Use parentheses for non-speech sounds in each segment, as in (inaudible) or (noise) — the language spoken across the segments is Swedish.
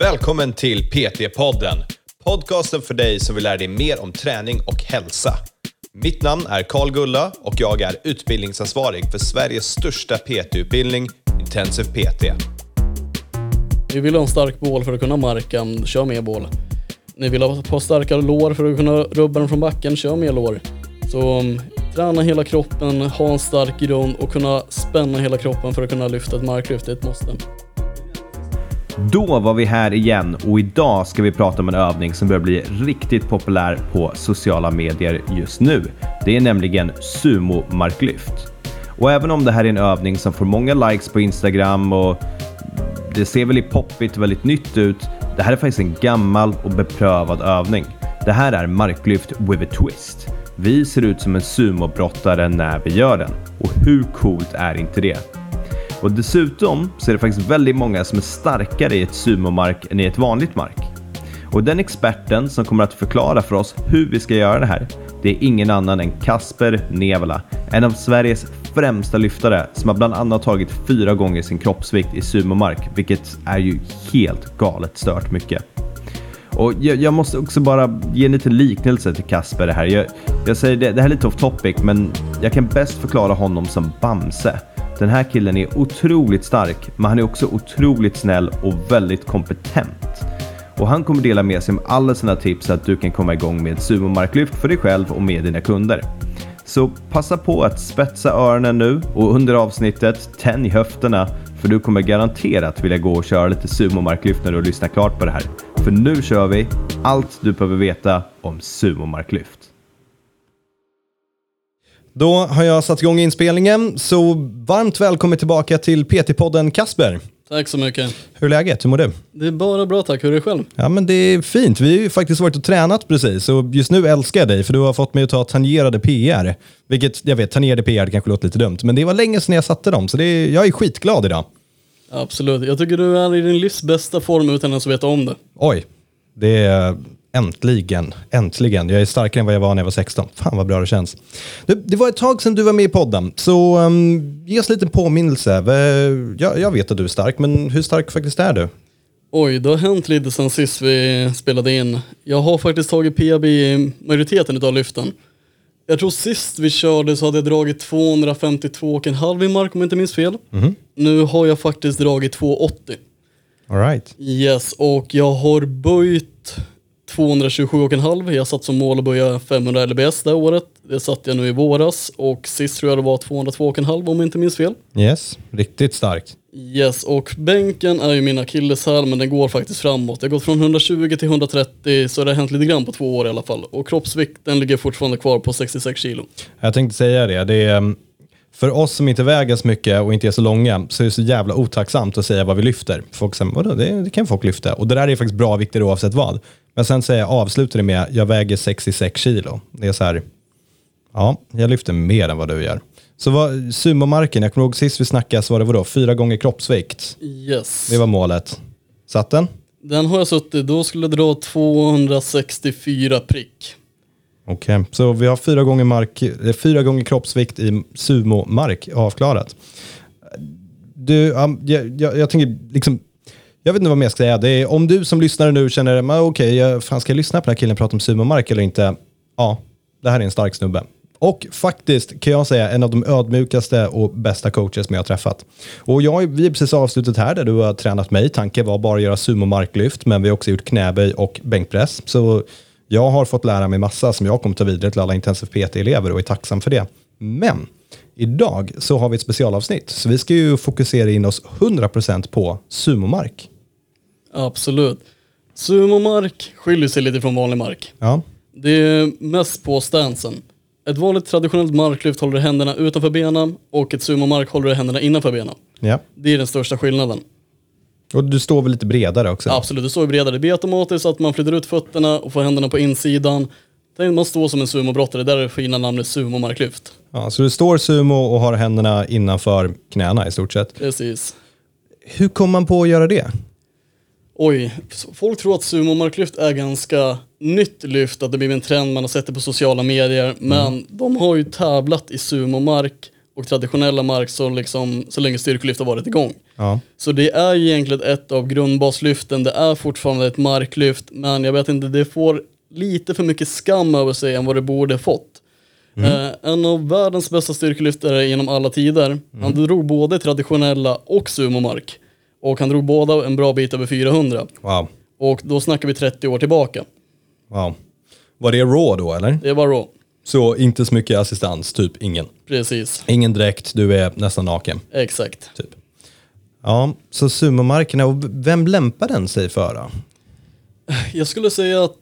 Välkommen till PT-podden. Podcasten för dig som vill lära dig mer om träning och hälsa. Mitt namn är Karl Gulla och jag är utbildningsansvarig för Sveriges största PT-utbildning, Intensive PT. Vi vill ha en stark bål för att kunna marka, kör mer bål. Ni vill ha ett par starkare lår för att kunna rubba den från backen, kör mer lår. Så um, träna hela kroppen, ha en stark grund och kunna spänna hela kroppen för att kunna lyfta ett marklyft, det är ett måste. Då var vi här igen och idag ska vi prata om en övning som börjar bli riktigt populär på sociala medier just nu. Det är nämligen sumo-marklyft. Och även om det här är en övning som får många likes på Instagram och det ser väldigt poppigt och väldigt nytt ut. Det här är faktiskt en gammal och beprövad övning. Det här är marklyft with a twist. Vi ser ut som en sumobrottare när vi gör den. Och hur coolt är inte det? Och dessutom så är det faktiskt väldigt många som är starkare i ett sumomark än i ett vanligt mark. Och den experten som kommer att förklara för oss hur vi ska göra det här, det är ingen annan än Kasper Nevala, en av Sveriges främsta lyftare som har bland annat tagit fyra gånger sin kroppsvikt i sumomark, vilket är ju helt galet stört mycket. Och jag, jag, måste också bara ge en liten liknelse till Kasper här. Jag, jag säger det, det här är lite off topic, men jag kan bäst förklara honom som Bamse. Den här killen är otroligt stark, men han är också otroligt snäll och väldigt kompetent. Och han kommer dela med sig av alla sina tips så att du kan komma igång med sumomarklyft för dig själv och med dina kunder. Så passa på att spetsa öronen nu och under avsnittet tänj höfterna för du kommer garanterat vilja gå och köra lite sumomarklyft när du har lyssnat klart på det här. För nu kör vi allt du behöver veta om sumomarklyft. Då har jag satt igång inspelningen, så varmt välkommen tillbaka till PT-podden Kasper. Tack så mycket. Hur är läget? Hur mår du? Det är bara bra tack, hur är det själv? Ja men det är fint. Vi har ju faktiskt varit och tränat precis och just nu älskar jag dig för du har fått mig att ta tangerade PR. Vilket, jag vet, tangerade PR det kanske låter lite dumt, men det var länge sedan jag satte dem så det är, jag är skitglad idag. Absolut. Jag tycker du är i din livs bästa form utan ens veta om det. Oj, det är äntligen, äntligen. Jag är starkare än vad jag var när jag var 16. Fan vad bra det känns. Det, det var ett tag sedan du var med i podden, så um, ge oss lite påminnelse. Jag, jag vet att du är stark, men hur stark faktiskt är du? Oj, det har hänt lite sen sist vi spelade in. Jag har faktiskt tagit PB i majoriteten av lyften. Jag tror sist vi körde så hade jag dragit 252,5 i mark om jag inte minns fel. Mhm. Nu har jag faktiskt dragit 280. All right. Yes, och jag har böjt 227,5. Jag satt som mål att böja 500 lbs det året. Det satte jag nu i våras och sist tror jag det var 202,5 om jag inte minns fel. Yes, riktigt stark. Yes, och bänken är ju min akilleshäl men den går faktiskt framåt. Jag har gått från 120 till 130 så det har hänt lite grann på två år i alla fall. Och kroppsvikten ligger fortfarande kvar på 66 kilo. Jag tänkte säga det. det är, um, för oss som inte väger så mycket och inte är så långa så är det så jävla otacksamt att säga vad vi lyfter. Folk säger, vadå, det, det kan folk lyfta. Och det där är faktiskt bra vikter oavsett vad. Men sen säger jag, avslutar det med, jag väger 66 kilo. Det är så här, ja, jag lyfter mer än vad du gör. Så vad, sumomarken, jag kommer ihåg sist vi snackade så var det vadå, fyra gånger kroppsvikt. Yes. Det var målet. Satt den? Den har jag suttit, då skulle jag dra 264 prick. Okej, så vi har fyra gånger, mark, eh, fyra gånger kroppsvikt i sumomark avklarat. Du, jag, jag, jag tänker liksom, jag vet inte vad mer jag ska säga. Det är, om du som lyssnar nu känner, okej, jag, fan ska jag lyssna på den här killen prata om sumomark eller inte? Ja, det här är en stark snubbe. Och faktiskt kan jag säga en av de ödmjukaste och bästa coacher som jag har träffat. Och jag, vi är precis avslutat här där du har tränat mig. Tanken var bara att göra sumomarklyft, men vi har också gjort knäböj och bänkpress. Så jag har fått lära mig massa som jag kommer ta vidare till alla intensiv PT-elever och är tacksam för det. Men idag så har vi ett specialavsnitt, så vi ska ju fokusera in oss 100% på sumomark. Absolut. Sumomark skiljer sig lite från vanlig mark. Ja, Det är mest på stansen. Ett vanligt traditionellt marklyft håller du händerna utanför benen och ett sumomark håller du händerna innanför benen. ja. Det är den största skillnaden. Och du står väl lite bredare också? Absolut, det står bredare. Det blir automatiskt att man flyttar ut fötterna och får händerna på insidan. Tänk man står som en sumobrottare, där är det fina namnet sumomarklyft. Ja, så du står sumo och har händerna innanför knäna i stort sett. Precis. Hur kom man på att göra det? Oj, folk tror att sumomarklyft är ganska nytt lyft, att det blivit en trend, man har sett det på sociala medier. Men de har ju tävlat i sumomark och traditionella mark så, liksom, så länge styrkelyft har varit igång. Ja. Så det är egentligen ett av grundbaslyften, det är fortfarande ett marklyft, men jag vet inte, det får lite för mycket skam över sig än vad det borde fått. Eh, en av världens bästa styrkelyftare genom alla tider, han drog både traditionella och sumomark. Och han drog båda en bra bit över 400. Wow. Och då snackar vi 30 år tillbaka. wow. Var det raw då eller? Det var raw. Så inte så mycket assistans, typ ingen. Precis, Ingen dräkt, du är nästan naken. exakt. Typ. Ja, så sumomarkerna, och vem lämpar den sig för då? Jag skulle säga att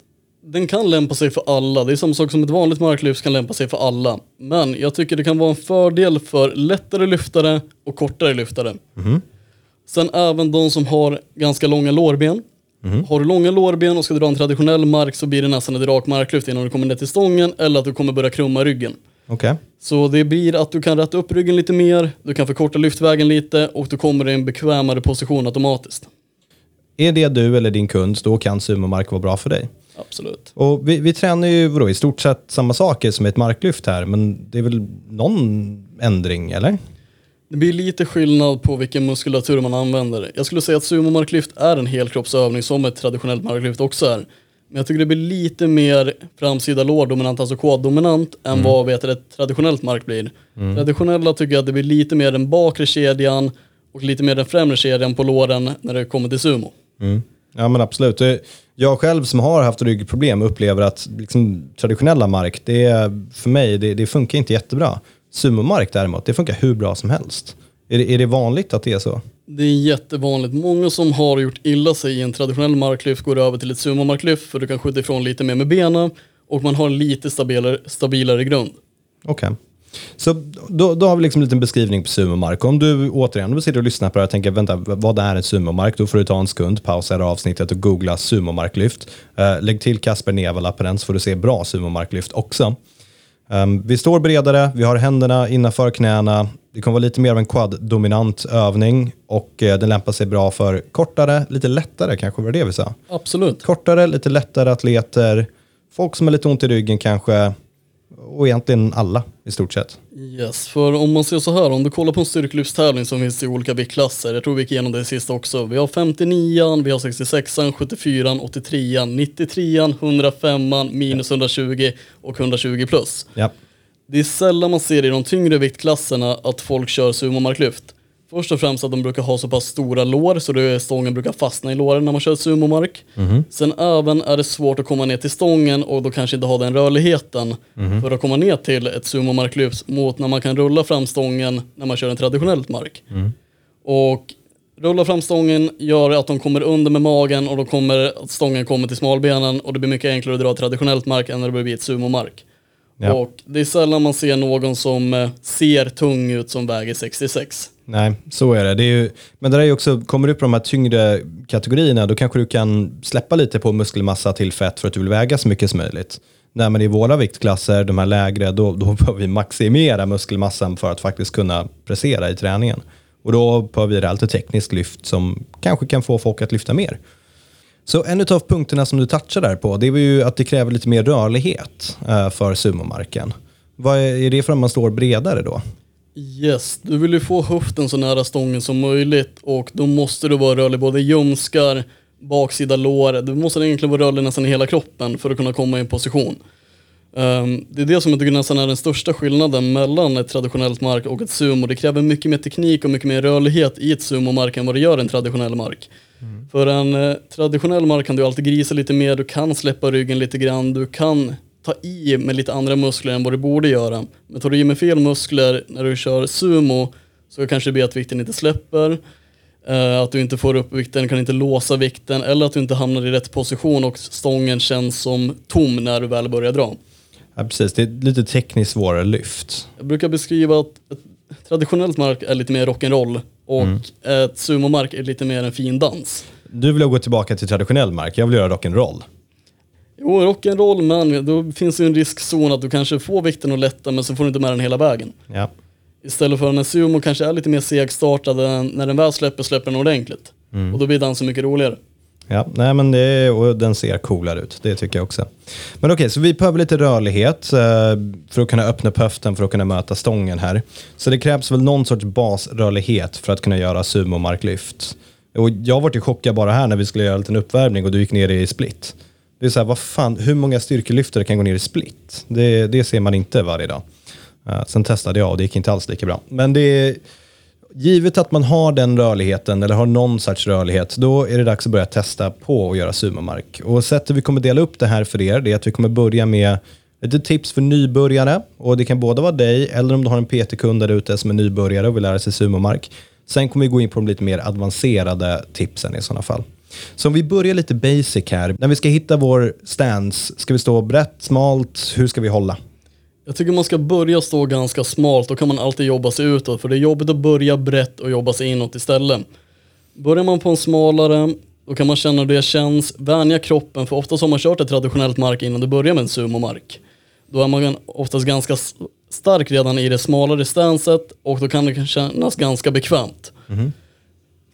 den kan lämpa sig för alla. Det är samma sak som ett vanligt marklyft kan lämpa sig för alla. Men jag tycker det kan vara en fördel för lättare lyftare och kortare lyftare. Sen även de som har ganska långa lårben. Har du långa lårben och ska dra en traditionell mark så blir det nästan ett rak marklyft innan du kommer ner till stången eller att du kommer börja krumma ryggen. Okej. Så det blir att du kan rätta upp ryggen lite mer, du kan förkorta lyftvägen lite och du kommer i en bekvämare position automatiskt. Är det du eller din kund, då kan sumomark vara bra för dig. Absolut. Och vi, vi tränar ju vadå, i stort sett samma saker som ett marklyft här, men det är väl någon ändring, eller? Det blir lite skillnad på vilken muskulatur man använder. Jag skulle säga att sumomarklyft är en helkroppsövning som ett traditionellt marklyft också är. Men jag tycker det blir lite mer framsida lårdominant, alltså quad-dominant, än vad vet, ett traditionellt mark blir. Traditionella tycker jag att det blir lite mer den bakre kedjan och lite mer den främre kedjan på låren när det kommer till sumo. Mm. Ja men absolut. Jag själv som har haft ryggproblem upplever att liksom, traditionella mark, det är, för mig, det, det funkar inte jättebra. Sumomark däremot, det funkar hur bra som helst. Är det, är det vanligt att det är så? Det är jättevanligt. Många som har gjort illa sig i en traditionell marklyft går över till ett sumomarklyft för du kan skjuta ifrån lite mer med benen och man har en lite stabilare, stabilare grund. Okej. Så då, då har vi liksom en liten beskrivning på sumomark. Om du återigen om du sitter och lyssnar på det här och tänker, vänta, vad är en sumomark? Då får du ta en sekund, pausa det här avsnittet och googla sumomarklyft. Uh, lägg till Kasper Nevala på den så får du se bra sumomarklyft också. Um, vi står bredare, vi har händerna innanför knäna. Det kommer vara lite mer av en quad-dominant övning och eh, den lämpar sig bra för kortare, lite lättare kanske var det vi sa. Absolut. Kortare, lite lättare atleter, folk som har lite ont i ryggen kanske och egentligen alla i stort sett. Yes, för om man ser så här, om du kollar på en styrkelyftstävling som finns i olika viktklasser, jag tror vi gick igenom det sista också. Vi har 59an, vi har 66an, 74an, 83an, 93an, 105an, minus 120 och 120 plus. Ja. Det är sällan man ser i de tyngre viktklasserna att folk kör sumomarklyft. Först och främst att de brukar ha så pass stora lår så det stången brukar fastna i låren när man kör sumomark. Sen även är det svårt att komma ner till stången och då kanske inte ha den rörligheten för att komma ner till ett sumomarklyft mot när man kan rulla fram stången när man kör en traditionellt mark. Och rulla fram stången gör att de kommer under med magen och då kommer stången kommer till smalbenen och det blir mycket enklare att dra traditionellt mark än när det blir ett sumomark. Ja. Och det är sällan man ser någon som eh, ser tung ut som väger 66. Nej, så är det. det är ju, men det är ju också, kommer du upp på de här tyngre kategorierna, då kanske du kan släppa lite på muskelmassa till fett för att du vill väga så mycket som möjligt. Nej, men i våra viktklasser, de här lägre, då, då behöver vi maximera muskelmassan för att faktiskt kunna prestera i träningen. Och då behöver vi ett tekniskt lyft som kanske kan få folk att lyfta mer. Så en av punkterna som du touchar där på, det var ju att det kräver lite mer rörlighet eh, för sumomarken. Vad är, det för att man står bredare då? Yes, du vill ju få höften så nära stången som möjligt och då måste du vara rörlig både i ljumskar, baksida lår, du måste egentligen vara rörlig nästan i hela kroppen för att kunna komma i en position. Ehm, det är det som jag tycker nästan är den största skillnaden mellan ett traditionellt mark och ett sumo. Det kräver mycket mer teknik och mycket mer rörlighet i ett sumomark än vad det gör i en traditionell mark. För en eh, traditionell mark kan du alltid grisa lite mer, du kan släppa ryggen lite grann, du kan ta i med lite andra muskler än vad du borde göra. Men tar du i med fel muskler när du kör sumo så kanske det blir att vikten inte släpper, eh, att du inte får upp vikten, kan inte låsa vikten eller att du inte hamnar i rätt position och stången känns som tom när du väl börjar dra. Ja, precis. Det är lite tekniskt svårare lyft. Jag brukar beskriva att traditionellt mark är lite mer rock'n'roll och ett sumomark är lite mer en fin dans. Du vill gå tillbaka till traditionell mark, jag vill göra rock'n'roll. Jo, rock'n'roll men då finns det ju en riskzon att du kanske får vikten att lätta men så får du inte med den hela vägen. Ja. Istället för när sumo kanske är lite mer segstartad, när den väl släpper, släpper den ordentligt. Och då blir dansen mycket roligare. Ja, nej men det och den ser coolare ut. Det tycker jag också. Men okej, så vi behöver lite rörlighet eh, för att kunna öppna upp höften för att kunna möta stången här. Så det krävs väl någon sorts basrörlighet för att kunna göra sumomarklyft. Och jag var ju chockad bara här när vi skulle göra en liten uppvärmning och du gick ner i split. Det är så här, vad fan, hur många styrkelyftare kan gå ner i split? Det, det ser man inte varje dag. Eh, sen testade jag och det gick inte alls lika bra. Men det är, givet att man har den rörligheten eller har någon sorts rörlighet, då är det dags att börja testa på att göra sumomark. Och sättet vi kommer dela upp det här för er, det är att vi kommer börja med lite tips för nybörjare. Och det kan både vara dig eller om du har en PT-kund där ute som är nybörjare och vill lära sig sumomark. Sen kommer vi gå in på de lite mer avancerade tipsen i sådana fall. Så om vi börjar lite basic här. När vi ska hitta vår stance, ska vi stå brett, smalt, hur ska vi hålla? Jag tycker man ska börja stå ganska smalt, då kan man alltid jobba sig utåt. För det är jobbigt att börja brett och jobba sig inåt istället. Börjar man på en smalare, då kan man känna hur det känns, vänja kroppen. För oftast har man kört ett traditionellt mark innan du börjar med en sumomark. Då är man oftast ganska stark redan i det smalare stanset och då kan det kännas ganska bekvämt. Mm.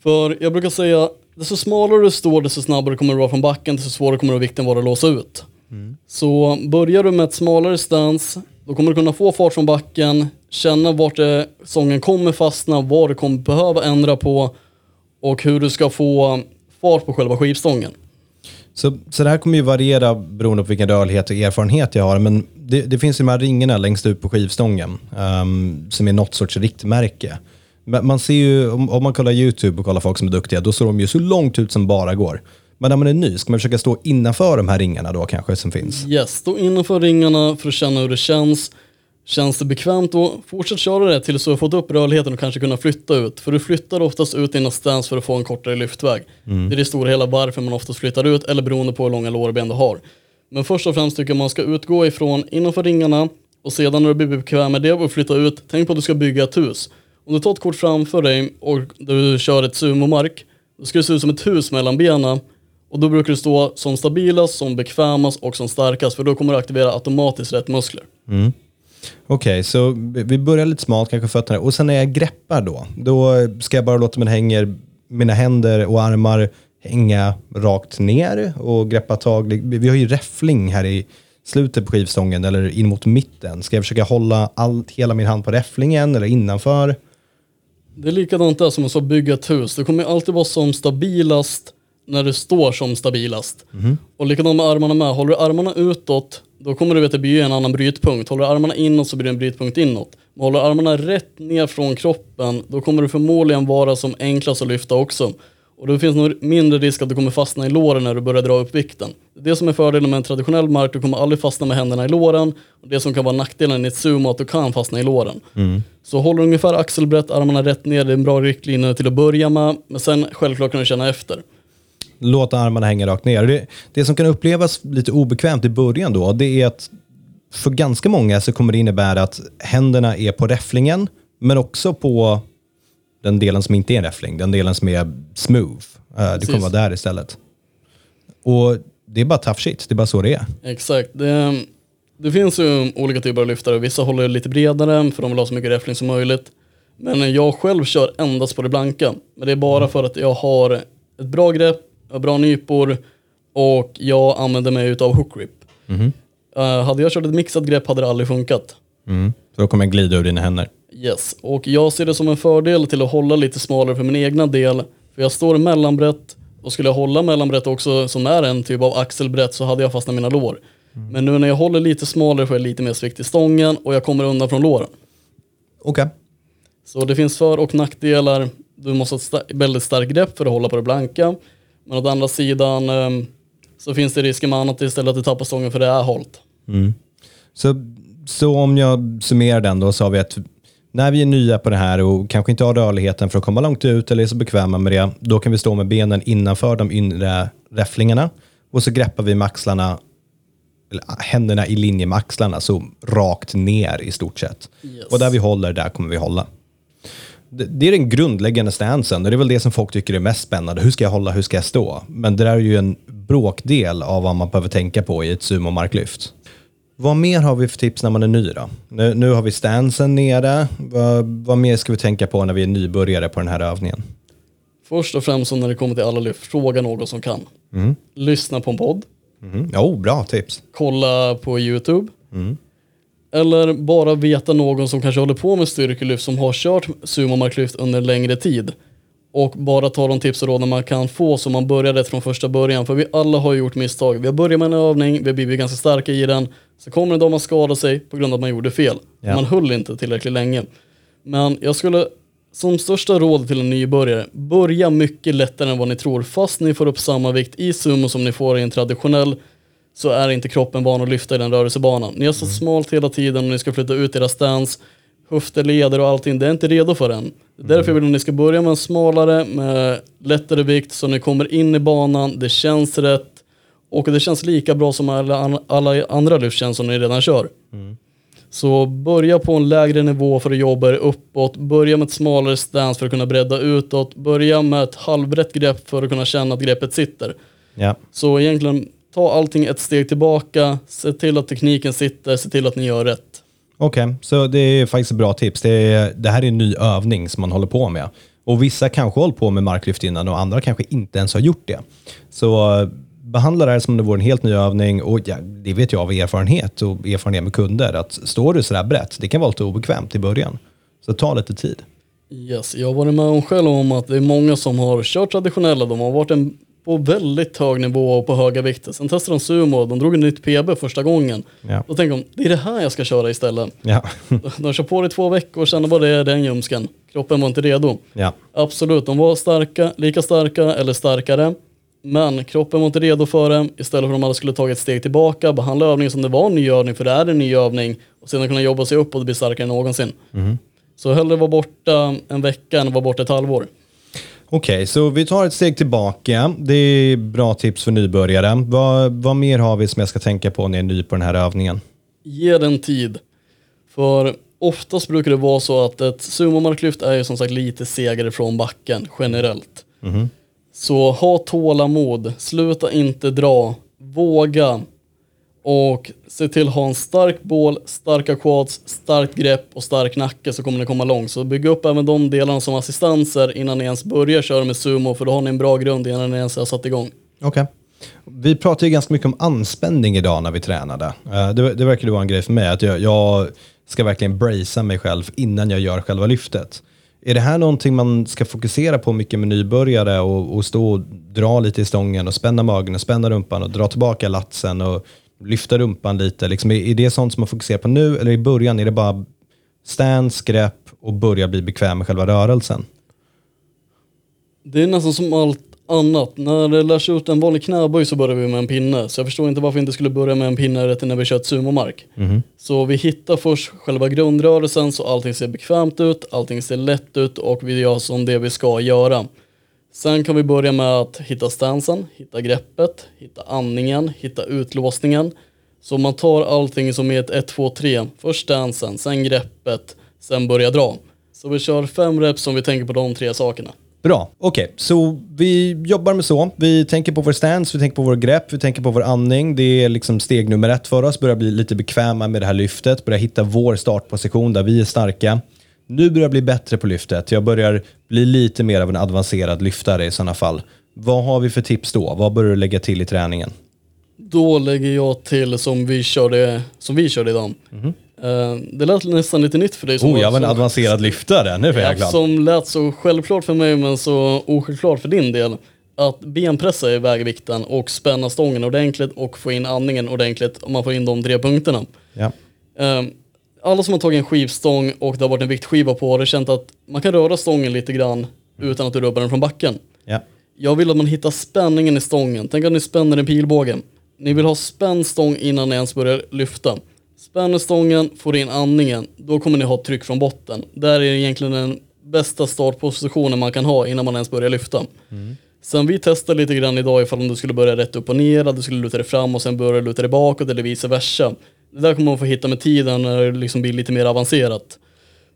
För jag brukar säga, desto smalare du står, desto snabbare kommer du vara från backen, desto svårare kommer vikten vara att låsa ut. Mm. Så börjar du med ett smalare stans, då kommer du kunna få fart från backen, känna vart det, sången kommer fastna, vad du kommer behöva ändra på och hur du ska få fart på själva skivstången. Så, så det här kommer ju variera beroende på vilken rörlighet och erfarenhet jag har, men det, det finns ju de här ringarna längst ut på skivstången um, som är något sorts riktmärke. Man ser ju, om, om, man kollar YouTube och kollar folk som är duktiga, då står de ju så långt ut som bara går. Men när man är ny, ska man försöka stå innanför de här ringarna då kanske som finns? Yes, stå innanför ringarna för att känna hur det känns. Känns det bekvämt då, fortsätt köra det tills du har fått upp rörligheten och kanske kunna flytta ut. För du flyttar oftast ut dina stance för att få en kortare lyftväg. Mm. Det är det stora hela varför man oftast flyttar ut, eller beroende på hur långa lårben du har. Men först och främst tycker jag man ska utgå ifrån innanför ringarna och sedan när du blir bekväm med det och flytta ut, tänk på att du ska bygga ett hus. Om du tar ett kort framför dig och du kör ett sumomark, då ska det se ut som ett hus mellan benen och då brukar du stå som stabilast, som bekvämast och som starkast för då kommer du aktivera automatiskt rätt muskler. Mm. Okej, okay, så vi börjar lite smalt, kanske fötterna. Och sen när jag greppar då, då ska jag bara låta mina, hänger, mina händer och armar hänga rakt ner och greppa tag. Vi har ju räffling här i slutet på skivstången eller in mot mitten. Ska jag försöka hålla allt, hela min hand på räfflingen eller innanför? Det är likadant där som att bygga ett hus. Det kommer alltid vara som stabilast när du står som stabilast. Mm. Och likadant med armarna med. Håller du armarna utåt, då kommer du veta att det blir en annan brytpunkt. Håller du armarna inåt så blir det en brytpunkt inåt. Men håller du armarna rätt ner från kroppen, då kommer du förmodligen vara som enklast att lyfta också. Och då finns nog mindre risk att du kommer fastna i låren när du börjar dra upp vikten. Det som är fördelen med en traditionell mark, du kommer aldrig fastna med händerna i låren. Och det som kan vara nackdelen i ett sumo, att du kan fastna i låren. Mm. Så håller du ungefär axelbrett, armarna rätt ner, det är en bra riktlinje till att börja med. Men sen självklart kan du känna efter låta armarna hänga rakt ner. Det, det som kan upplevas lite obekvämt i början då, det är att för ganska många så kommer det innebära att händerna är på räfflingen, men också på den delen som inte är en räffling, den delen som är smooth. Uh, det kommer vara där istället. Och det är bara tough shit, det är bara så det är. Exakt. Det, det finns ju olika typer av lyftare. Vissa håller lite bredare för de vill ha så mycket räffling som möjligt. Men jag själv kör endast på det blanka. Men det är bara för att jag har ett bra grepp, jag har bra nypor och jag använder mig av hook grip. Mm. Uh, hade jag kört ett mixat grepp hade det aldrig funkat. Mm. Så då kommer jag glida ur dina händer? Yes, och jag ser det som en fördel till att hålla lite smalare för min egna del. För jag står mellanbrett och skulle jag hålla mellanbrett också som är en typ av axelbrett så hade jag fastnat mina lår. Mm. Men nu när jag håller lite smalare får jag lite mer svikt i stången och jag kommer undan från låren. Okej. Okay. Så det finns för och nackdelar. Du måste ha ett väldigt starkt grepp för att hålla på det blanka. Men å andra sidan um, så finns det risker med annat istället att du tappar stången för det är hållt. Mm. Så, så om jag summerar den då så har vi att när vi är nya på det här och kanske inte har rörligheten för att komma långt ut eller är så bekväma med det, då kan vi stå med benen innanför de inre räfflingarna och så greppar vi med axlarna, eller händerna i linje med axlarna, så rakt ner i stort sett. Yes. Och där vi håller, där kommer vi hålla det är den grundläggande stansen och det är väl det som folk tycker är mest spännande. Hur ska jag hålla, hur ska jag stå? Men det där är ju en bråkdel av vad man behöver tänka på i ett sumomarklyft. Vad mer har vi för tips när man är ny då? Nu, nu har vi stansen nere. Vad, vad mer ska vi tänka på när vi är nybörjare på den här övningen? Först och främst när det kommer till alla lyft, fråga någon som kan. Lyssna på en podd, Mm. Jo, bra tips. kolla på YouTube. Mm. Eller bara veta någon som kanske håller på med styrkelyft som har kört sumomarklyft under längre tid. Och bara ta de tips och råd man kan få så man börjar rätt från första början. För vi alla har gjort misstag. Vi har börjat med en övning, vi har blivit ganska starka i den. Så kommer en dag man skadar sig på grund av att man gjorde fel. Ja. Man höll inte tillräckligt länge. Men jag skulle som största råd till en nybörjare, börja mycket lättare än vad ni tror. Fast ni får upp samma vikt i sumo som ni får i en traditionell så är inte kroppen van att lyfta i den rörelsebanan. Ni är så smalt hela tiden och ni ska flytta ut era stance, höfter, leder och allting. Det är inte redo för än. Därför vill jag att ni ska börja med en smalare, med lättare vikt så ni kommer in i banan, det känns rätt och det känns lika bra som alla, alla andra lyft känns som ni redan kör. Så börja på en lägre nivå för att jobba er uppåt. Börja med ett smalare stance för att kunna bredda utåt. Börja med ett halvrätt grepp för att kunna känna att greppet sitter. Ja. Så egentligen, ta allting ett steg tillbaka, se till att tekniken sitter, se till att ni gör rätt. Okej, så det är faktiskt ett bra tips. Det, är, det här är en ny övning som man håller på med. Och vissa kanske hållit på med marklyft innan och andra kanske inte ens har gjort det. Så eh, behandla det här som om det vore en helt ny övning och ja, det vet jag av erfarenhet och erfarenhet med kunder att står du sådär brett, det kan vara lite obekvämt i början. Så ta lite tid. Yes, jag har varit med om själv om att det är många som har kört traditionella, de har varit en, på väldigt hög nivå och på höga vikter. Sen testade de sumo, de drog en nytt PB första gången. Ja. Då tänker de, det är det här jag ska köra istället. Ja. (laughs) De kör på det i två veckor kände bara det den ljumsken. Kroppen var inte redo. ja. Absolut, de var starka, lika starka eller starkare. Men kroppen var inte redo för det. Istället för att de alla skulle tagit ett steg tillbaka, behandla övningen som det var en ny övning, för det är en ny övning. Och sedan kunna jobba sig upp och bli starkare än någonsin. Så hellre vara borta en vecka än vara borta ett halvår. Okej, så vi tar ett steg tillbaka. Det är bra tips för nybörjare. Vad, vad mer har vi som jag ska tänka på när jag är ny på den här övningen? Ge den tid. För oftast brukar det vara så att ett sumomarklyft är ju som sagt lite segare från backen generellt. Så ha tålamod, sluta inte dra, våga och se till att ha en stark bål, starka quads, starkt grepp och stark nacke så kommer ni komma långt. Så bygg upp även de delarna som assistanser innan ni ens börjar köra med sumo för då har ni en bra grund innan ni ens har satt igång. Okej. Vi pratade ju ganska mycket om anspänning idag när vi tränade. Eh, det, det verkar vara en grej för mig, att jag, jag ska verkligen bracea mig själv innan jag gör själva lyftet. Är det här någonting man ska fokusera på mycket med nybörjare och, och stå och dra lite i stången och spänna magen och spänna rumpan och dra tillbaka latsen och lyfta rumpan lite? Liksom, är, är det sånt som man fokuserar på nu eller i början är det bara stance, grepp och börja bli bekväm med själva rörelsen? Det är nästan som allt annat. När det lärs ut en vanlig knäböj så börjar vi med en pinne. Så jag förstår inte varför vi inte skulle börja med en pinne rätt när vi kör ett sumomark. Så vi hittar först själva grundrörelsen så allting ser bekvämt ut, allting ser lätt ut och vi gör som det vi ska göra. Sen kan vi börja med att hitta stansen, hitta greppet, hitta andningen, hitta utlåsningen. Så man tar allting som är ett 1, 2, 3. Först stansen, sen greppet, sen börja dra. Så vi kör fem reps om vi tänker på de tre sakerna. Bra, okej. Så vi jobbar med så. Vi tänker på vår stance, vi tänker på vår grepp, vi tänker på vår andning. Det är liksom steg nummer ett för oss. Börja bli lite bekväma med det här lyftet. Börja hitta vår startposition där vi är starka. Nu börjar jag bli bättre på lyftet. Jag börjar bli lite mer av en avancerad lyftare i sådana fall. Vad har vi för tips då? Vad börjar du lägga till i träningen? Då lägger jag till som vi körde, som vi körde idag. Eh, det lät nästan lite nytt för dig. Som. Oh, jag var en avancerad lyftare. Nu är jag Ja, glad. Som lät så självklart för mig men så osjälvklart för din del. Att benpressa iväg vikten och spänna stången ordentligt och få in andningen ordentligt om man får in de tre punkterna. Ja. Eh, Alla som har tagit en skivstång och det har varit en viktskiva på har känt att man kan röra stången lite grann utan att du rubbar den från backen. Ja. Jag vill att man hittar spänningen i stången. Tänk att ni spänner en pilbåge. Ni vill ha spänd stång innan ni ens börjar lyfta. Spänner stången, får in andningen, då kommer ni ha tryck från botten. Där är egentligen den bästa startpositionen man kan ha innan man ens börjar lyfta. Sen vi testade lite grann idag ifall om du skulle börja rätt upp och ner, att du skulle luta dig fram och sen börja luta dig bakåt eller vice versa. Det där kommer man få hitta med tiden när det liksom blir lite mer avancerat.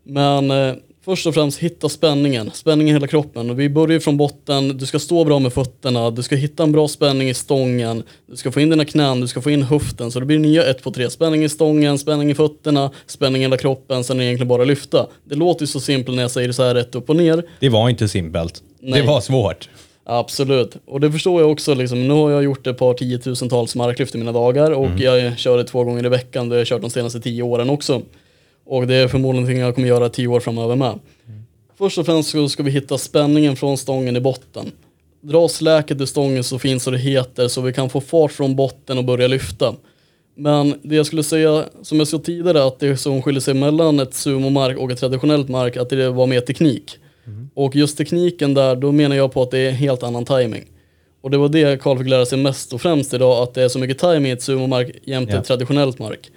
Men eh, först och främst hitta spänningen, spänningen i hela kroppen. Vi börjar från botten, du ska stå bra med fötterna, du ska hitta en bra spänning i stången, du ska få in dina knän, du ska få in höften. Så det blir nya ett på tre. Spänning i stången, spänning i fötterna, spänning i hela kroppen, sen är det egentligen bara lyfta. Det låter ju så simpelt när jag säger det så här rätt upp och ner. Det var inte simpelt. Nej. Det var svårt. Absolut. Och det förstår jag också. Liksom, nu har jag gjort ett par tiotusentals marklyft i mina dagar och Mm. jag kör det två gånger i veckan. Det har jag kört de senaste tio åren också. Och det är förmodligen någonting jag kommer göra tio år framöver med. Mm. Först och främst så ska vi hitta spänningen från stången i botten. Dra släket ur stången så fint så det heter så vi kan få fart från botten och börja lyfta. Men det jag skulle säga, som jag sa tidigare, att det som skiljer sig mellan ett sumomark och ett traditionellt mark, att det var mer teknik. Och just tekniken där, då menar jag på att det är helt annan timing. Och det var det Karl fick lära sig mest och främst idag, att det är så mycket timing i ett sumomark jämte Ja. ett traditionellt mark.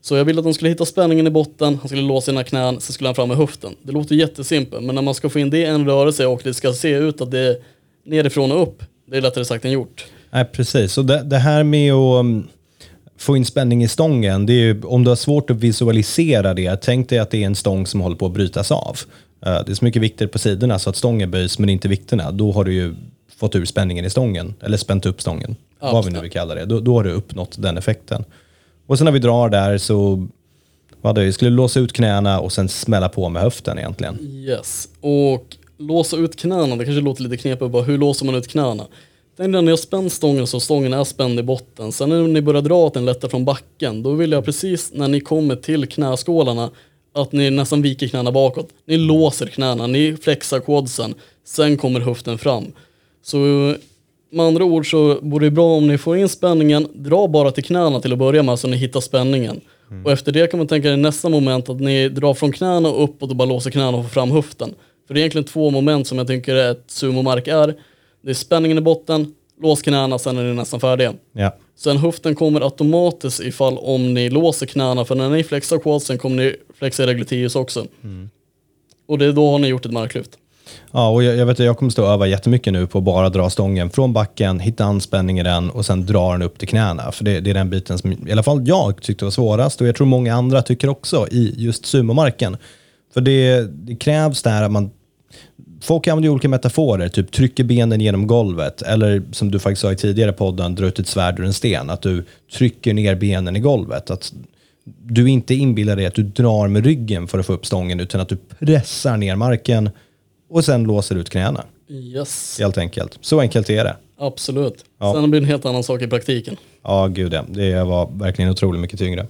Så jag ville att de skulle hitta spänningen i botten, han skulle låsa sina knän, sen skulle han fram med höften. Det låter jättesimpelt, men när man ska få in det i en rörelse och det ska se ut att det är nerifrån och upp, det är lättare sagt än gjort. Nej, precis. Och det, det här med att um, få in spänning i stången, det är ju, om du har svårt att visualisera det, tänk dig att det är en stång som håller på att brytas av. Eh, det är så mycket vikter på sidorna så att stången böjs men inte vikterna. Då har du ju fått ur spänningen i stången, eller spänt upp stången, vad vi nu vill kalla det. Då, då har du uppnått den effekten. Och sen när vi drar där så, vad det, skulle låsa ut knäna och sen smälla på med höften egentligen. Yes, och låsa ut knäna, det kanske låter lite knepigt bara, hur låser man ut knäna? Tänk när jag spänt stången så stången är spänd i botten. Sen när ni börjar dra att den lättar från backen, då vill jag precis när ni kommer till knäskålarna att ni nästan viker knäna bakåt. Ni låser knäna, ni flexar quadsen, sen kommer höften fram. Så med andra ord så vore det bra om ni får in spänningen, dra bara till knäna till att börja med så ni hittar spänningen. Och efter det kan man tänka i nästa moment att ni drar från knäna uppåt och bara låser knäna och får fram höften. För det är egentligen två moment som jag tänker ett sumomark är. Det är spänningen i botten, lås knäna, sen är ni nästan färdiga. Ja. Sen höften kommer automatiskt ifall om ni låser knäna, för när ni flexar quadsen kommer ni flexa era gluteus också. Och det då har ni gjort ett marklyft. Ja, och jag, jag vet att jag kommer stå och öva jättemycket nu på att bara dra stången från backen, hitta anspänning i den och sen dra den upp till knäna. För det, det är den biten som i alla fall jag tyckte var svårast och jag tror många andra tycker också i just sumomarken. För det, det krävs där att man Folk använder olika metaforer, typ trycker benen genom golvet eller som du faktiskt sa i tidigare podden, dra ut ett svärd ur en sten. Att du trycker ner benen i golvet. Att du inte inbillar dig att du drar med ryggen för att få upp stången utan att du pressar ner marken och sen låser ut knäna. Yes, Helt enkelt. Så enkelt är det. absolut. Ja. Sen blir det en helt annan sak i praktiken. Ja, gud ja. Det var verkligen otroligt mycket tyngre.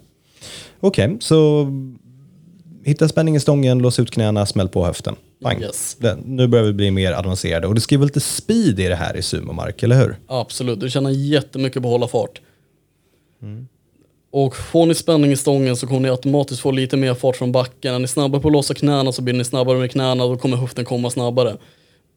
Okej, så hitta spänning i stången, lås ut knäna, smäll på höften. Bang. Yes. Det, nu börjar vi bli mer avancerade och det ska ju vara lite speed i det här i sumomark, eller hur? Absolut, du tjänar jättemycket på att hålla fart. Och får ni spänning i stången så kommer ni automatiskt få lite mer fart från backen. Är ni snabbare på att låsa knäna så blir ni snabbare med knäna då kommer höften komma snabbare.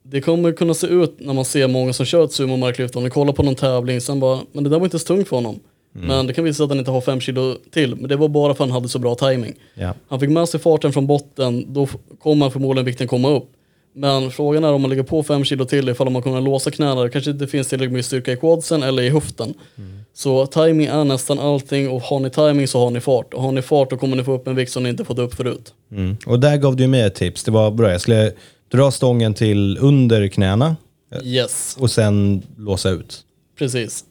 Det kommer kunna se ut när man ser många som kör ett sumomarklyft, om ni kollar på någon tävling, sen bara, men det där var inte så tungt för honom. Men det kan visa sig att han inte har fem kilo till, men det var bara för att han hade så bra timing. Ja. Han fick med sig farten från botten, då kommer förmodligen vikten komma upp. Men frågan är om man lägger på 5 kilo till ifall man kommer låsa knäna, det kanske inte finns tillräckligt mycket styrka i quadsen eller i höften. Så timing är nästan allting och har ni timing så har ni fart. Och har ni fart då kommer ni få upp en vikt som ni inte fått upp förut. Mm. Och där gav du mig ett tips. Det var bra, jag skulle dra stången till under knäna Yes, och sen låsa ut. precis.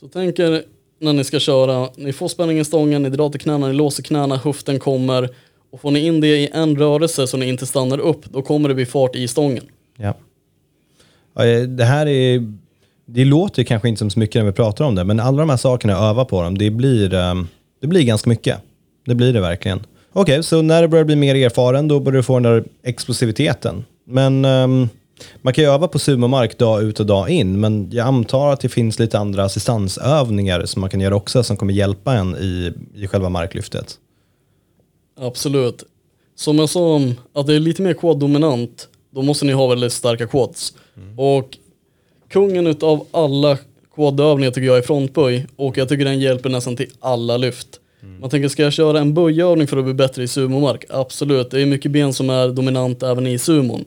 Så tänk er när ni ska köra, ni får spänning i stången, ni drar till knäna, ni låser knäna, höften kommer. Och får ni in det i en rörelse så ni inte stannar upp, då kommer det bli fart i stången. Ja. Eh, det här är, det låter kanske inte som så mycket när vi pratar om det, men alla de här sakerna, öva på dem, det blir, eh, det blir ganska mycket. Det blir det verkligen. Okej, så när du börjar bli mer erfaren, då börjar du få den där explosiviteten. Men um, man kan ju öva på sumomark dag ut och dag in, men jag antar att det finns lite andra assistansövningar som man kan göra också, som kommer hjälpa en i, i själva marklyftet. Absolut. Som jag sa, att det är lite mer quad-dominant, då måste ni ha väldigt starka quads. Och kungen utav alla quad-övningar tycker jag är frontböj och jag tycker den hjälper nästan till alla lyft. Man tänker, ska jag köra en böjövning för att bli bättre i sumomark? Absolut, det är mycket ben som är dominant även i sumon.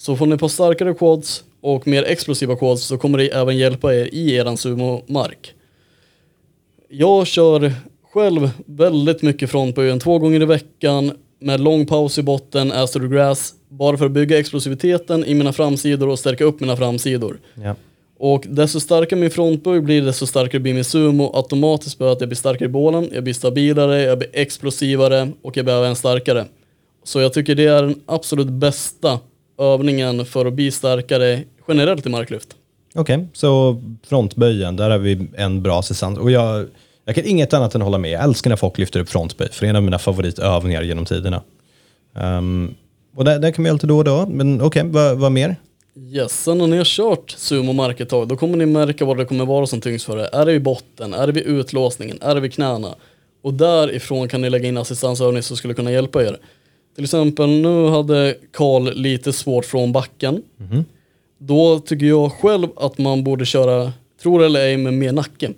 Så får ni på starkare quads och mer explosiva quads så kommer det även hjälpa er i eran sumomark. Jag kör själv väldigt mycket frontböjen två gånger i veckan med lång paus i botten, as to the grass, bara för att bygga explosiviteten i mina framsidor och stärka upp mina framsidor. Ja. Och desto starkare min frontböj blir, desto starkare blir min sumo. Automatiskt blir att jag blir starkare i bålen, jag blir stabilare, jag blir explosivare och jag blir även starkare. Så jag tycker det är den absolut bästa övningen för att bli starkare generellt i marklyft. Okej, så frontböjen, där har vi en bra assistans. Och jag, jag kan inget annat än hålla med. Jag älskar när folk lyfter upp frontböj, för det är en av mina favoritövningar genom tiderna. Um, och det, kan vi göra lite då och då, men okej, vad, vad mer? Yes, sen när ni har kört sumo mark ett tag, då kommer ni märka vad det kommer vara som tyngst för er. Är det i botten? Är det vid utlåsningen? Är det vid knäna? Och därifrån kan ni lägga in assistansövning som skulle kunna hjälpa er. Till exempel, nu hade Karl lite svårt från backen. Då tycker jag själv att man borde köra, tror eller ej, med mer nacke.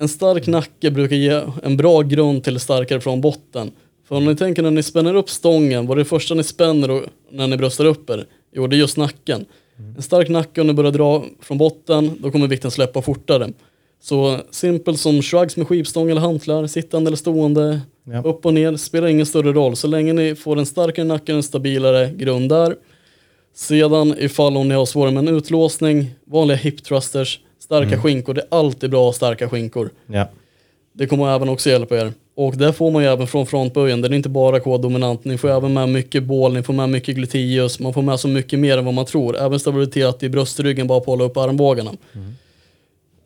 En stark nacke brukar ge en bra grund till starkare från botten. För om ni tänker när ni spänner upp stången, vad är det första ni spänner och, när ni bröstar upp er? Jo, det är just nacken. En stark nacke om ni börjar dra från botten, då kommer vikten släppa fortare. Så simpelt som shrugs med skivstång eller hantlar, sittande eller stående, Ja. upp och ner, spelar ingen större roll. Så länge ni får en starkare nacke och en stabilare grund där. Sedan ifall om ni har svårare med en utlåsning, vanliga hip thrusters, starka skinkor. Det är alltid bra att ha starka skinkor. Ja. Det kommer även också hjälpa er. Och det får man ju även från frontböjen. Den är inte bara K-dominant. Ni får även med mycket bål, ni får med mycket gluteus. Man får med så mycket mer än vad man tror. Även stabilitet i bröstryggen bara på att hålla upp armbågarna.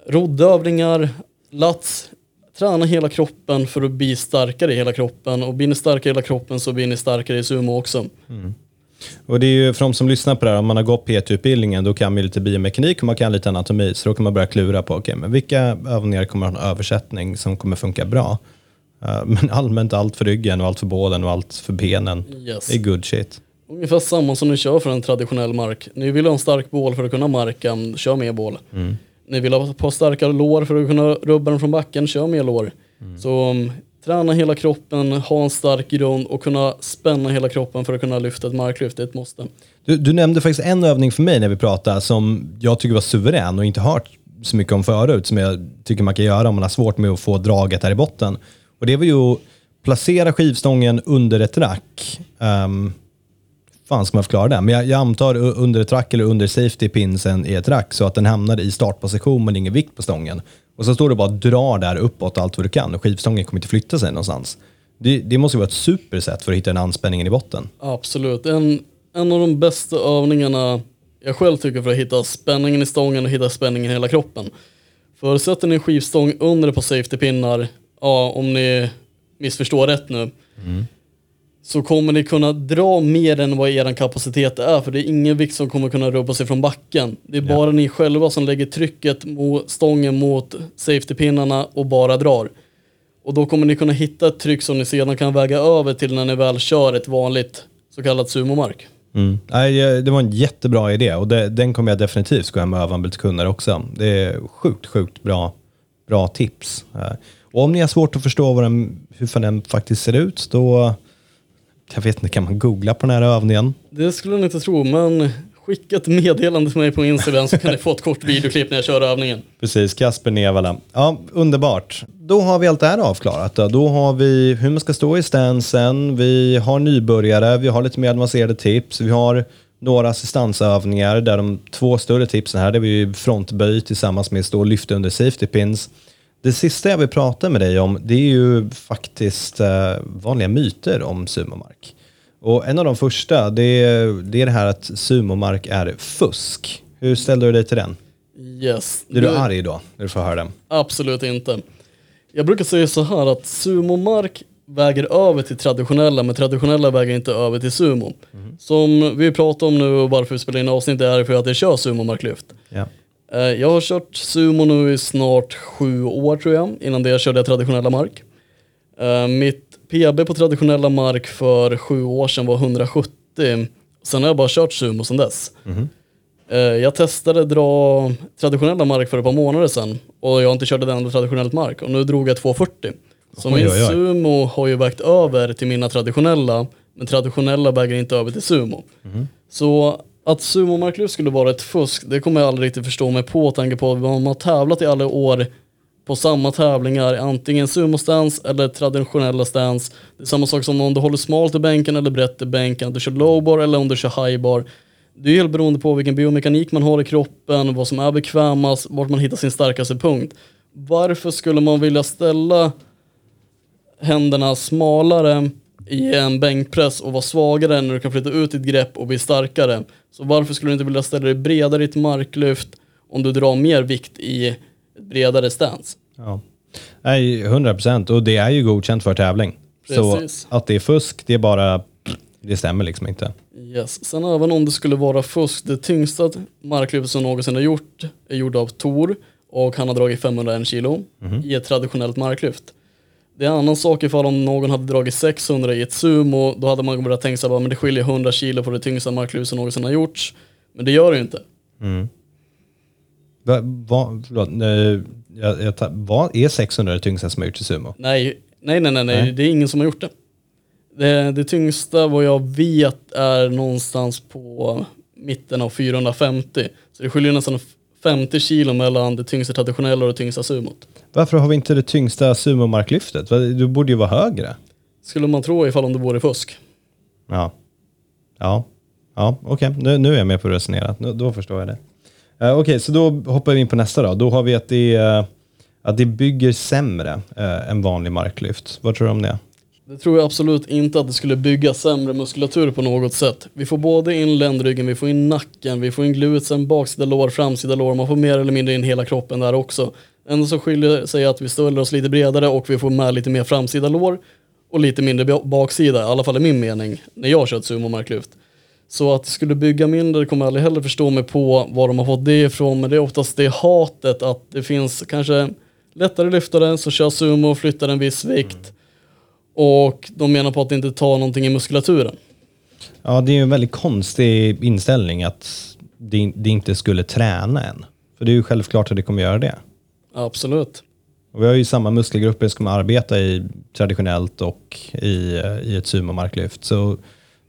Roddövningar, lats. Träna hela kroppen för att bli starkare i hela kroppen. Och blir ni starkare i hela kroppen så blir ni starkare i sumo också. Och det är ju för de som lyssnar på det här, om man har gått PT-utbildningen, då kan man ju lite biomekanik och man kan lite anatomi. Så då kan man börja klura på, okej, men vilka övningar kommer ha en översättning som kommer funka bra? Eh, men allmänt allt för ryggen och allt för bålen och allt för benen. Yes. Är good shit. Ungefär samma som ni kör för en traditionell mark. Ni vill ha en stark bål för att kunna marka, kör mer bål. Ni vill ha på starkare lår för att kunna rubba den från backen, kör mer lår. Så um, träna hela kroppen, ha en stark grund och kunna spänna hela kroppen för att kunna lyfta ett marklyft, det är ett måste. Du, du nämnde faktiskt en övning för mig när vi pratade som jag tycker var suverän och inte hört så mycket om förut som jag tycker man kan göra om man har svårt med att få draget där i botten. Och det var ju att placera skivstången under ett rack. Um, fan ska man förklara det? Men jag, jag antar under ett rack eller under safety pinsen i ett rack så att den hamnar i startposition men ingen vikt på stången. Och så står det bara dra där uppåt allt vad du kan och skivstången kommer inte flytta sig någonstans. Det, det måste vara ett supersätt för att hitta den anspänningen i botten. Absolut, en, en av de bästa övningarna jag själv tycker för att hitta spänningen i stången och hitta spänningen i hela kroppen. För sätter ni en skivstång under par safety-pinnar, ja om ni missförstår rätt nu, så kommer ni kunna dra mer än vad er kapacitet är, för det är ingen vikt som kommer kunna rubba sig från backen. Det är bara ni själva som lägger trycket mot stången mot safety-pinnarna och bara drar. Och då kommer ni kunna hitta ett tryck som ni sedan kan väga över till när ni väl kör ett vanligt så kallat sumomark. Mm. Nej, det var en jättebra idé och det, den kommer jag definitivt ska hem och öva med lite kunder också. Det är sjukt, sjukt bra, bra tips. Och om ni har svårt att förstå vad den, hur den faktiskt ser ut, då jag vet inte, kan man googla på den här övningen? Det skulle ni inte tro, men skicka ett meddelande till mig på Instagram så kan ni få ett kort videoklipp när jag kör övningen. Precis, Kasper Nevala. Ja, underbart. Då har vi allt det här avklarat. Då, då har vi hur man ska stå i stansen, vi har nybörjare, vi har lite mer avancerade tips, vi har några assistansövningar där de två större tipsen här, det är vi frontböj tillsammans med stå och lyfta under safety pins. Det sista jag vill prata med dig om, det är ju faktiskt eh, vanliga myter om sumomark. Och en av de första, det är, det är det här att sumomark är fusk. Hur ställer du dig till den? Yes. Är du Nu- arg då, när du får höra den? Absolut inte. Jag brukar säga så här att sumomark väger över till traditionella, men traditionella väger inte över till sumo. Som vi pratar om nu och varför vi spelar in avsnitt är för att jag kör sumomarklyft. Ja. Eh, Jag har kört sumo nu i snart sju år tror jag. Innan det körde jag traditionella mark. Eh, Mitt PB på traditionella mark för sju år sedan var 170. Sen har jag bara kört sumo sedan dess. Eh, Jag testade dra traditionella mark för ett par månader sedan och jag har inte kört den ändå traditionellt mark och nu drog jag 240. Så Oj, min oj, oj. sumo har ju vägt över till mina traditionella men traditionella väger inte över till sumo. Så att sumomarklyft skulle vara ett fusk, det kommer jag aldrig riktigt förstå mig på tanke på att man har tävlat i alla år på samma tävlingar, antingen sumostance eller traditionella stance. Det är samma sak som om du håller smalt i bänken eller brett i bänken, du kör lowbar eller om du kör highbar. Det är helt beroende på vilken biomekanik man har i kroppen, vad som är bekvämast, vart man hittar sin starkaste punkt. Varför skulle man vilja ställa händerna smalare i en bänkpress och vara svagare när du kan flytta ut ditt grepp och bli starkare. Så varför skulle du inte vilja ställa dig bredare i ett marklyft om du drar mer vikt i ett bredare stance? Ja. Nej, 100 procent. Och det är ju godkänt för tävling. Precis. Så att det är fusk, det är bara... Det stämmer liksom inte. Yes. Sen även om det skulle vara fusk, det tyngsta marklyftet som någonsin har gjort är gjort av Tor och han har dragit 501 kilo i ett traditionellt marklyft. Det är en annan sak ifall om någon hade dragit 600 i ett sumo, då hade man börjat tänka sig att det skiljer 100 kilo på det tyngsta marklyft som någonsin har gjorts. Men det gör det ju inte. Va, va, förlåt, eh, jag, jag, tar- vad är 600 det tyngsta som har gjorts i sumo? Nej, nej, nej, nej, nej. Nej. det är ingen som har gjort det. det. Det tyngsta vad jag vet är någonstans på mitten av 450. Så det skiljer nästan 50 kilo mellan det tyngsta traditionella och det tyngsta sumot. Varför har vi inte det tyngsta sumomarklyftet? Du borde ju vara högre. Skulle man tro ifall om det vore fusk. Ja. Ja, ja okej. Nu, nu är jag med på att resonera. Nu, då förstår jag det. Uh, okej, så då hoppar vi in på nästa då. Då har vi att det, eh, att det bygger sämre uh, än vanlig marklyft. Vad tror du om det? Det tror jag absolut inte att det skulle bygga sämre muskulatur på något sätt. Vi får både in ländryggen, vi får in nacken, vi får in glutsen, baksida lår, framsida lår. Man får mer eller mindre in hela kroppen där också. Enda som skiljer sig är att vi ställer oss lite bredare och vi får med lite mer framsida lår och lite mindre baksida, i alla fall i min mening, när jag kört sumo-marklyft. Så att det skulle bygga mindre kommer jag aldrig heller förstå mig på var de har fått det ifrån, men det är oftast det hatet att det finns kanske lättare lyftare som kör sumo och flyttar en viss vikt och de menar på att det inte tar någonting i muskulaturen. Ja, det är ju en väldigt konstig inställning att det, det inte skulle träna än. För det är ju självklart att det kommer göra det. Absolut. Och vi har ju samma muskelgrupper som arbetar i traditionellt och i, eh, i ett sumomarklyft. Så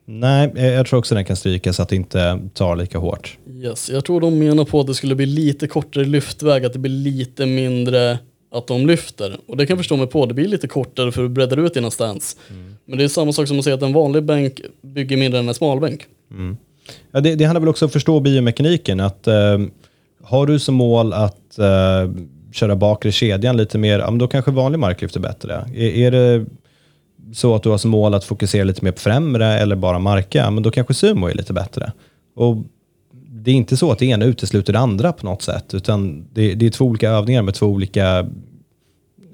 nej, jag tror också den kan strykas så att det inte tar lika hårt. Yes. Jag tror de menar på att det skulle bli lite kortare lyftväg, att det blir lite mindre att de lyfter. Och det kan jag förstå mig på, det blir lite kortare för att bredda ut dina stance. Men det är samma sak som att säga att en vanlig bänk bygger mindre än en smalbänk. Ja, det, det handlar väl också om att förstå biomekaniken. Att, eh, har du som mål att eh, köra bakre kedjan lite mer, ja, men då kanske vanlig marklyft är bättre. Är, är det så att du har som mål att fokusera lite mer på främre eller bara marka, men då kanske sumo är lite bättre. Och det är inte så att det ena utesluter det andra på något sätt, utan det, det är två olika övningar med två olika,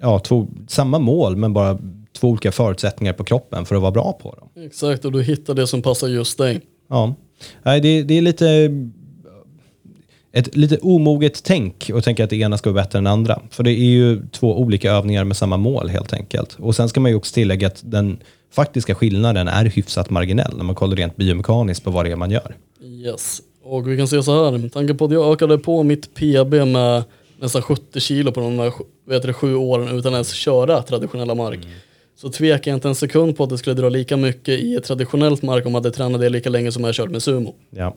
ja, två, samma mål, men bara två olika förutsättningar på kroppen för att vara bra på dem. Exakt, och du hittar det som passar just dig. Ja, Nej, det, det är lite ett lite omoget tänk att tänka att det ena ska vara bättre än det andra. För det är ju två olika övningar med samma mål helt enkelt. Och sen ska man ju också tillägga att den faktiska skillnaden är hyfsat marginell när man kollar rent biomekaniskt på vad det är man gör. Yes. Och vi kan se så här, med tanke på att jag ökade på mitt PB med nästan 70 kilo på de här vet du, sju åren utan ens köra traditionella mark. Så tvekar jag inte en sekund på att det skulle dra lika mycket i ett traditionellt mark om jag hade tränat det lika länge som jag kört med sumo. Ja.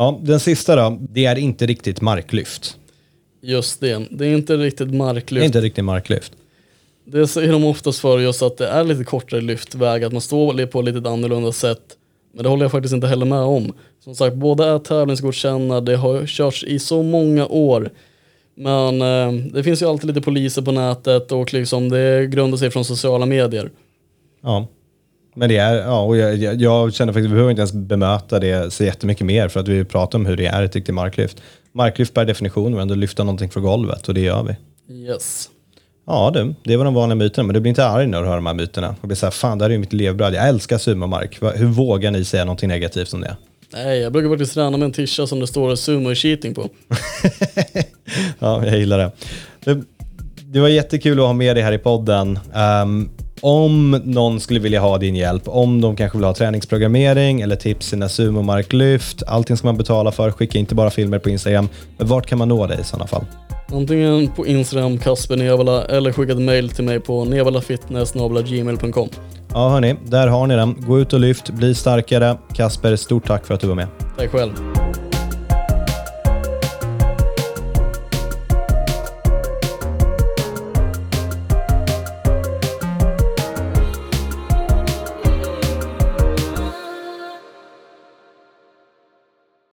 Ja, den sista då, det är inte riktigt marklyft. Just det, det är inte riktigt Det är marklyft. inte riktigt marklyft. Det säger de oftast för just att det är lite kortare lyftväg, att man står på lite annorlunda sätt. Men det håller jag faktiskt inte heller med om. Som sagt, båda är tävlingsgodkända, det har körts i så många år. Men eh, det finns ju alltid lite poliser på nätet och liksom det grundar sig från sociala medier. Ja. Men det är, ja, och jag, jag, jag känner faktiskt, vi behöver inte ens bemöta det så jättemycket mer för att vi pratar om hur det är ett riktigt marklyft. Marklyft per definition är ändå lyfta någonting från golvet och det gör vi. Yes. Ja du, det var de vanliga myterna, men du blir inte arg när du hör de här myterna. Och blir så här, fan det här är ju mitt levebröd, jag älskar sumomark. Hur vågar ni säga någonting negativt om det? Nej, jag brukar faktiskt träna med en tisha som det står sumo cheating på. (laughs) Ja, jag gillar det. det. Det var jättekul att ha med dig här i podden. Ehm, om någon skulle vilja ha din hjälp, om de kanske vill ha träningsprogrammering eller tips sina sumomarklyft, allting ska man betala för, skicka inte bara filmer på Instagram. Men vart kan man nå dig i sådana fall? Antingen på Instagram, Kasper Nevala, eller skicka ett mail till mig på nevalafitness.gmail.com. Ja hörni, där har ni den. Gå ut och lyft, bli starkare. Kasper, stort tack för att du var med. Tack själv.